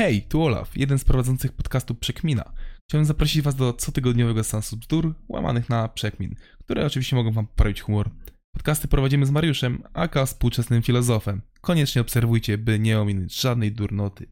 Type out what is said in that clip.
Hej, tu Olaf, jeden z prowadzących podcastu Przekmina. Chciałem zaprosić Was do cotygodniowego sensu bzdur łamanych na Przekmin, które oczywiście mogą Wam poprawić humor. Podcasty prowadzimy z Mariuszem, aka współczesnym filozofem. Koniecznie obserwujcie, by nie ominąć żadnej durnoty.